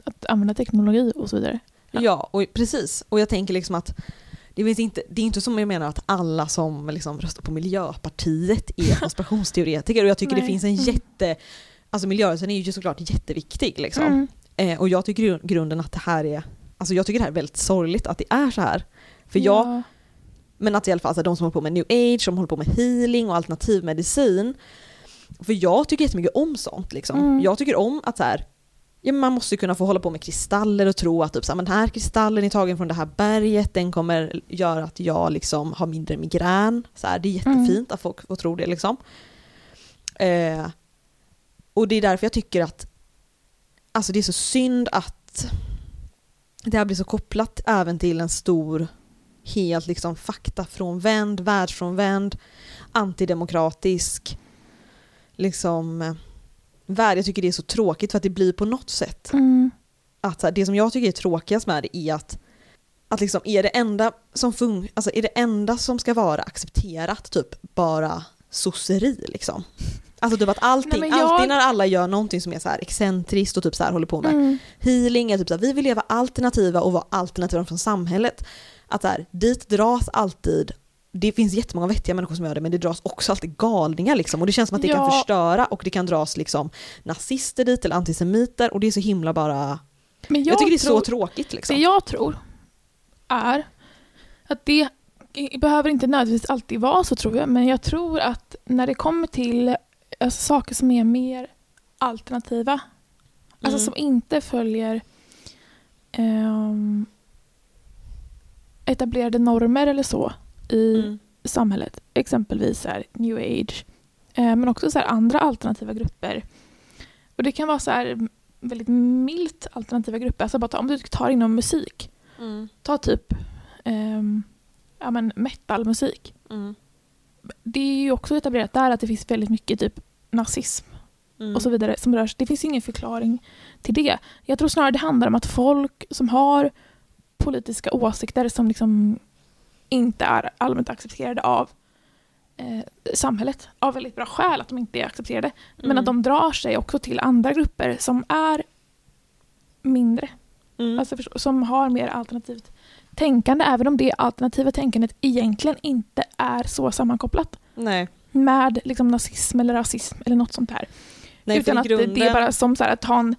att använda teknologi och så vidare. Ja. ja, och precis. Och jag tänker liksom att det, finns inte, det är inte som jag menar att alla som liksom röstar på Miljöpartiet är konspirationsteoretiker och jag tycker det Nej. finns en Mm. jätte... Alltså miljörörelsen är ju såklart jätteviktig liksom. Mm. Eh, och jag tycker i grunden att det här är, alltså jag tycker det här är väldigt sorgligt att det är så här. För jag, Ja. men att i alla fall alltså, de som håller på med new age, som håller på med healing och alternativmedicin. För jag tycker jättemycket om sånt liksom. Mm. Jag tycker om att så här, ja, man måste kunna få hålla på med kristaller och tro att typ, så här, men den här kristallen är tagen från det här berget, den kommer göra att jag liksom har mindre migrän. Så här, det är jättefint att folk får tro det liksom. Eh, och det är därför jag tycker att alltså det är så synd att det här blir så kopplat även till en stor, helt liksom faktafrånvänd, världsfrånvänd, antidemokratisk liksom eh, värld. Jag tycker det är så tråkigt för att det blir på något sätt Mm. att det som jag tycker är tråkigast med det är att att liksom är det enda som fun- alltså är det enda som ska vara accepterat typ bara sosseri liksom. Alltså typ att allting, Nej, jag- alltid när alla gör någonting som är så här excentriskt och typ så här håller på med Mm. healing, är typ så här, vi vill leva alternativa och vara alternativa från samhället. Att så här, dit dras alltid, det finns jättemånga vettiga människor som gör det men det dras också alltid galningar liksom och det känns som att det kan Ja. förstöra och det kan dras liksom nazister dit eller antisemiter och det är så himla bara, Men jag, tycker det är tror, så tråkigt liksom. Det jag tror är att det behöver inte nödvändigtvis alltid vara så tror jag, men jag tror att när det kommer till alltså, saker som är mer alternativa, alltså Mm. som inte följer ehm, etablerade normer eller så i Mm. samhället, exempelvis så här, new age, eh, men också så här, andra alternativa grupper. Och det kan vara så här, väldigt milt alternativa grupper, alltså bara ta, om du tar inom musik, Mm. ta typ ehm, ja, men metalmusik. Mm. Det är ju också etablerat där att det finns väldigt mycket typ nazism Mm. och så vidare som rörs. Det finns ingen förklaring till det. Jag tror snarare det handlar om att folk som har politiska åsikter som liksom inte är allmänt accepterade av eh, samhället av väldigt bra skäl att de inte är accepterade. Men Mm. att de drar sig också till andra grupper som är mindre Mm. Alltså som har mer alternativt tänkande, även om det alternativa tänkandet egentligen inte är så sammankopplat Nej. med liksom, nazism eller rasism eller något sånt här. Nej, Utan att grunden, det är bara som så här, att ha en,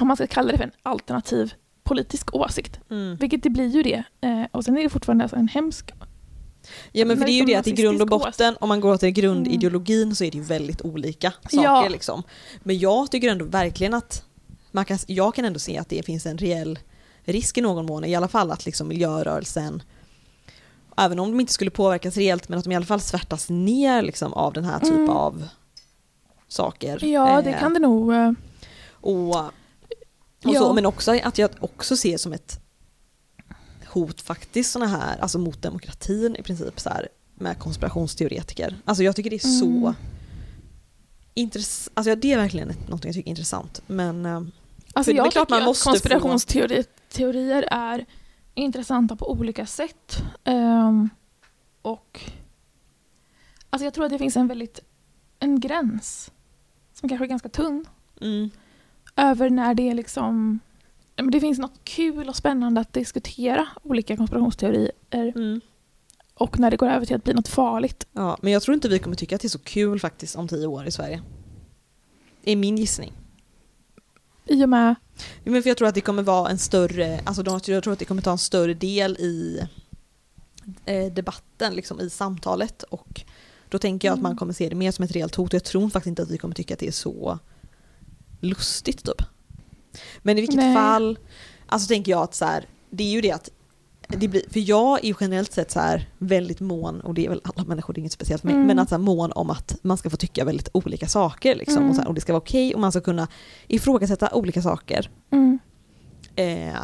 om man ska kalla det för en alternativ politisk åsikt. mm. Vilket det blir ju det. Eh, och sen är det fortfarande alltså en hemsk... Ja men för det är ju det att i grund och botten, om man går till grundideologin så är det ju väldigt olika saker Ja. liksom. Men jag tycker ändå verkligen att man kan, jag kan ändå se att det finns en reell risk i någon mån, i alla fall att liksom miljörörelsen Även om de inte skulle påverkas rejält men att de i alla fall svärtas ner liksom av den här typen Mm. av saker. Ja, det Eh, kan det nog... eh, och, och Ja. så, men också att jag också ser som ett hot faktiskt såna här, alltså mot demokratin i princip så här, med konspirationsteoretiker. Alltså jag tycker det är så Mm. intressant, alltså det är verkligen något jag tycker är intressant men eh, Alltså För det är jag klart tycker man att måste få- konspirationsteorier är intressanta på olika sätt. Ehm, och alltså jag tror att det finns en väldigt en gräns som kanske är ganska tunn mm, över när det är liksom det finns något kul och spännande att diskutera olika konspirationsteorier mm. och när det går över till att bli något farligt. Ja, men jag tror inte vi kommer tycka att det är så kul faktiskt om tio år i Sverige. Det är min gissning. I och med... Ja, Men för jag tror att det kommer vara en större, alltså de- jag tror att det kommer ta en större del i eh, debatten, liksom i samtalet och då tänker jag att man Mm. kommer se det mer som ett reellt hot jag tror faktiskt inte att vi kommer tycka att det är så lustigt typ. Men i vilket Nej. fall, alltså tänker jag att så här, det är ju det att det blir, för jag är ju generellt sett så här väldigt mån, och det är väl alla människor, det är inget speciellt för mig, Mm. men att så här mån om att man ska få tycka väldigt olika saker liksom, Mm. och, så här, och det ska vara okej och man ska kunna ifrågasätta olika saker. Mm, Eh,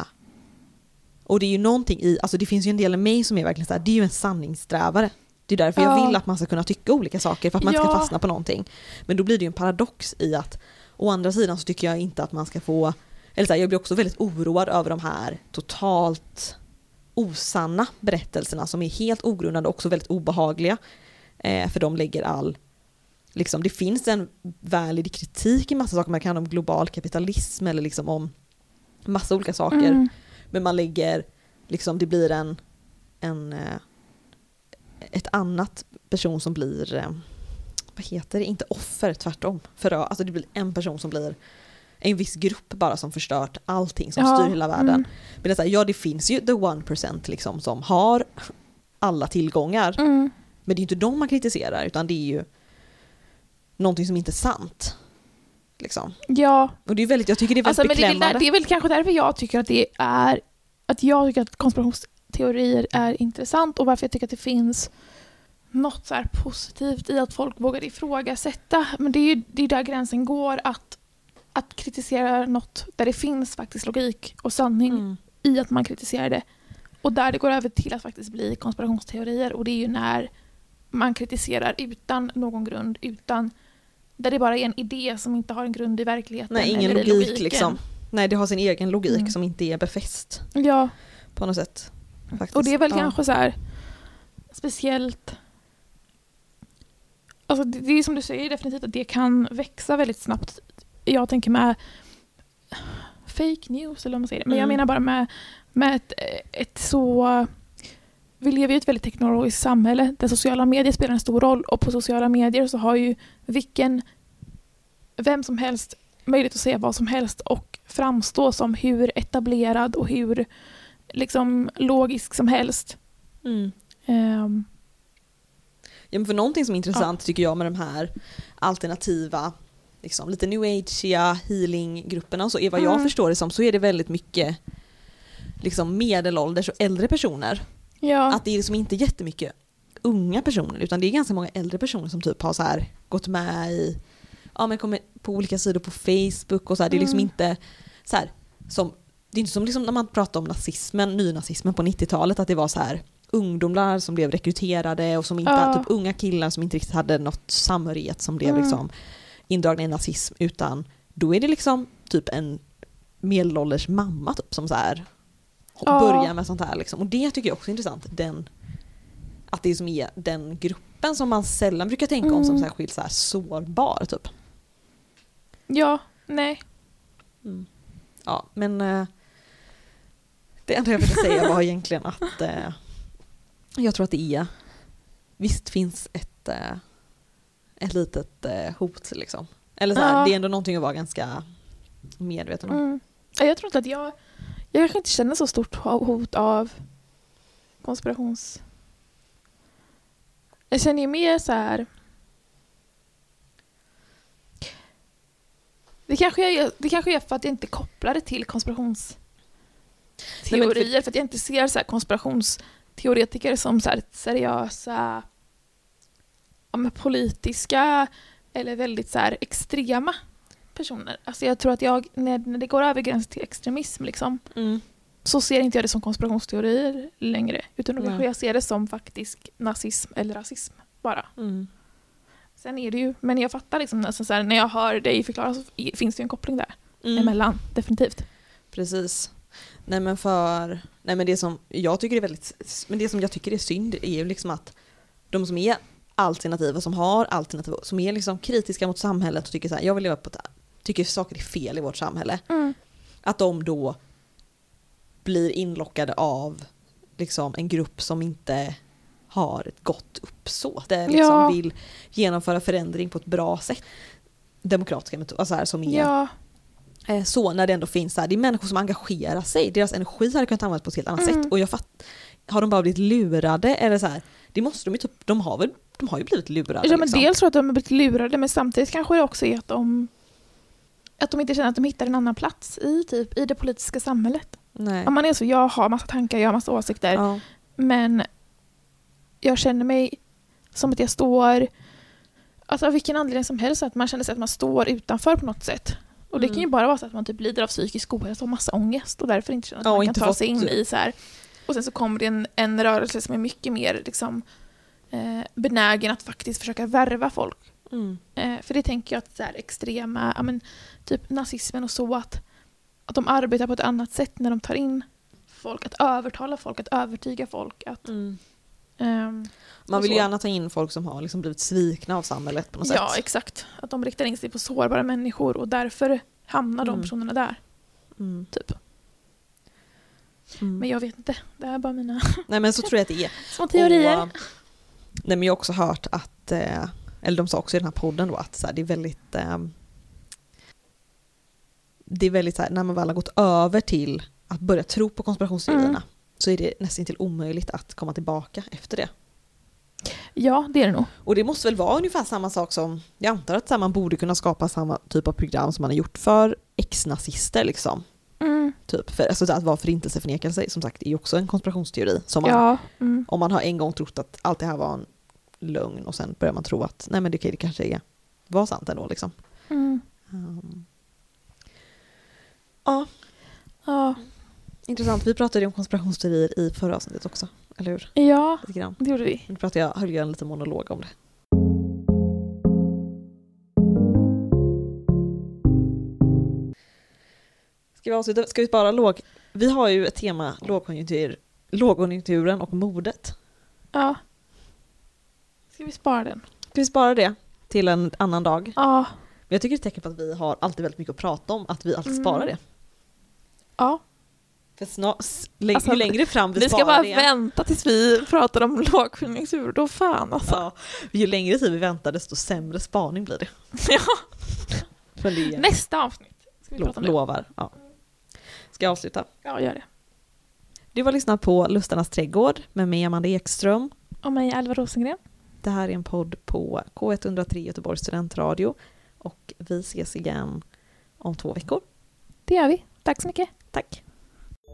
och det är ju någonting i, alltså det finns ju en del av mig som är verkligen så här, det är ju en sanningssträvare. Det är därför jag Ja. vill att man ska kunna tycka olika saker för att man inte ska Ja. fastna på någonting. Men då blir det ju en paradox i att å andra sidan så tycker jag inte att man ska få, eller så här, jag blir också väldigt oroad över de här totalt osanna berättelserna som är helt ogrundade och också väldigt obehagliga. Eh, för de lägger all Liksom, det finns en valid kritik i massa saker, man kan handla om global kapitalism eller liksom om massa olika saker. mm, Men man lägger, liksom det blir en, en eh, ett annat person som blir, eh, vad heter det, inte offer, tvärtom. För, alltså det blir en person som blir en viss grupp bara som förstört allting som Ja, styr hela världen. mm. Men det är så här, ja det finns ju the one percent liksom som har alla tillgångar. mm. Men det är ju inte dem man kritiserar utan det är ju någonting som inte är sant. Liksom. Ja, Och det är väldigt, jag tycker det är väldigt Alltså, men det, är beklämmande. där- det är väl kanske därför jag tycker att det är att jag tycker att konspirationsteorier är intressant och varför jag tycker att det finns något så här positivt i att folk vågar ifrågasätta. Men det är ju det är där gränsen går att, att kritisera något där det finns faktiskt logik och sanning Mm. i att man kritiserar det. Och där det går över till att faktiskt bli konspirationsteorier och det är ju när man kritiserar utan någon grund, utan där det bara är en idé som inte har en grund i verkligheten. Nej, ingen eller logik logiken. liksom. Nej, det har sin egen logik Mm. som inte är befäst Ja, på något sätt. Faktiskt. och det är väl ja. kanske så här speciellt alltså det, det är som du säger definitivt att det kan växa väldigt snabbt. Jag tänker med fake news eller vad man säger. Men jag Mm. menar bara med, med ett, ett så... Vi lever i ett väldigt teknologiskt samhälle där sociala medier spelar en stor roll och på sociala medier så har ju vilken, vem som helst möjlighet att säga vad som helst och framstå som hur etablerad och hur liksom logisk som helst. Ehm, Ja, men för någonting som är intressant tycker jag med de här alternativa, liksom, lite new ageiga healinggrupperna och så, är vad jag Mm. förstår det som, så är det väldigt mycket liksom medelålders och äldre personer. ja. Att det är liksom inte jättemycket unga personer utan det är ganska många äldre personer som typ har så här gått med i, ja men kommer på olika sidor på Facebook och så här, det är liksom Mm. inte så här, som, det är inte som liksom när man pratar om nazismen, nynazismen på 90-talet att det var så här ungdomar som blev rekryterade och som inte, Ja. typ unga killar som inte riktigt hade något samhörighet som blev Mm. liksom indragna i nazism utan då är det liksom typ en medelålders mamma typ som så här Ja. börjar med sånt här liksom. Och det tycker jag också är intressant, den att det som är den gruppen som man sällan brukar tänka om som Mm. särskilt så här sårbar typ. ja, nej. Ja, men eh, det enda jag ville säga var egentligen att eh, jag tror att det är visst finns ett, eh, ett litet eh, hot liksom. Eller så här, Ja. det är ändå någonting att vara ganska medveten om. Mm. Ja, Jag tror inte att jag... Jag kanske inte känner så stort hot av konspirations... Jag känner ju mer så här... Det kanske, är, det kanske är för att jag inte kopplar det till konspirationsteorier. Nej, för- för... att jag inte ser så här konspirationsteoretiker som så här seriösa ja, politiska eller väldigt så här extrema personer. Alltså jag tror att jag, när, när det går över gränsen till extremism liksom, Mm. så ser inte jag det som konspirationsteorier längre. Utan då kanske jag ser det som faktisk nazism eller rasism bara. Mm. Sen är det ju, men jag fattar liksom nästan så här, när jag hör dig förklara så finns det ju en koppling där Mm. emellan, definitivt. Precis. Nej men för, nej men det som jag tycker är väldigt, men det som jag tycker är synd är ju liksom att de som är alternativa, som har alternativ, som är liksom kritiska mot samhället och tycker så här, jag vill leva på ett, tycker saker är fel i vårt samhälle, att de då blir inlockade av liksom en grupp som inte har ett gott uppsåt, det liksom Ja. vill genomföra förändring på ett bra sätt. Demokratiska metoder, alltså här, som är Ja, så när det ändå finns så här, det är människor som engagerar sig, deras energi hade kunnat användas på ett helt annat Mm. sätt. Och jag fatt, har de bara blivit lurade eller så här, det måste de ju typ, de har väl, de har ju blivit lurade. ja men liksom. dels tror jag att de har blivit lurade men samtidigt kanske det också är att de att de inte känner att de hittar en annan plats i, typ, i det politiska samhället. Nej. Om man är så, jag har massa tankar, jag har massa åsikter, Ja. men jag känner mig som att jag står, alltså av vilken anledning som helst, att man känner sig att man står utanför på något sätt. Och det Mm. kan ju bara vara så att man typ lider av psykisk ohälsa och massa ångest och därför inte känner att Ja, man kan ta sig in i så här. Och sen så kommer det en, en rörelse som är mycket mer liksom, eh, benägen att faktiskt försöka värva folk. Mm. Eh, för det tänker jag att så här, extrema, ja, men, typ nazismen och så, att, att de arbetar på ett annat sätt när de tar in folk, att övertala folk, att övertyga folk. Att, Mm. Ehm, Man vill så. gärna ta in folk som har liksom blivit svikna av samhället på något ja, sätt. exakt. Att de riktar in sig på sårbara människor och därför hamnar de Mm. personerna där. Mm. Typ. Mm. Men jag vet inte, det är bara mina Nej men så tror jag att det är. små teorier. Och, nej men jag har också hört att, eh, eller de sa också i den här podden då att så här, det är väldigt eh, det är väldigt så här, när man väl har gått över till att börja tro på konspirationsteorierna Mm. Så är det nästan till omöjligt att komma tillbaka efter det. Ja, det är det nog. Och det måste väl vara ungefär samma sak som, jag antar att man borde kunna skapa samma typ av program som man har gjort för ex-nazister liksom. Mm. Typ. För, alltså, så att vara förintelseförnekelse som sagt är ju också en konspirationsteori. Som man, Ja. Mm. Om man har en gång trott att allt det här var en lögn och sen börjar man tro att nej men det, det kanske är, var sant ändå liksom. Mm. Um, ja, Ja. Intressant. Vi pratade ju om konspirationsteorier i förra avsnittet också, eller hur? ja, Lite grann. det gjorde vi. Nu pratade jag, höll jag en liten monolog om det. Ska vi avsluta? Ska vi spara låg... Vi har ju ett tema, lågkonjunktur, lågkonjunkturen och modet. Ja. Ska vi spara den? Ska vi spara det till en annan dag? Ja. Men jag tycker det är ett tecken på att vi har alltid väldigt mycket att prata om, att vi alltid Mm. sparar det. ja. För snart, s- lä- Alltså, längre fram vi Ni ska bara det, vänta tills vi pratar om lågkonjunktur, då fan alltså. ja, ju längre tid vi väntar desto sämre spaning blir det. Ja. Nästa avsnitt ska vi lo, prata om det. lovar. Ja. Ska jag avsluta? Ja, gör det. Du har lyssnat på Lustarnas trädgård med mig Amanda Ekström. Och mig, Alva Rosengren. Det här är en podd på K103 Göteborgs studentradio och vi ses igen om två veckor. Det gör vi. Tack så mycket. Tack!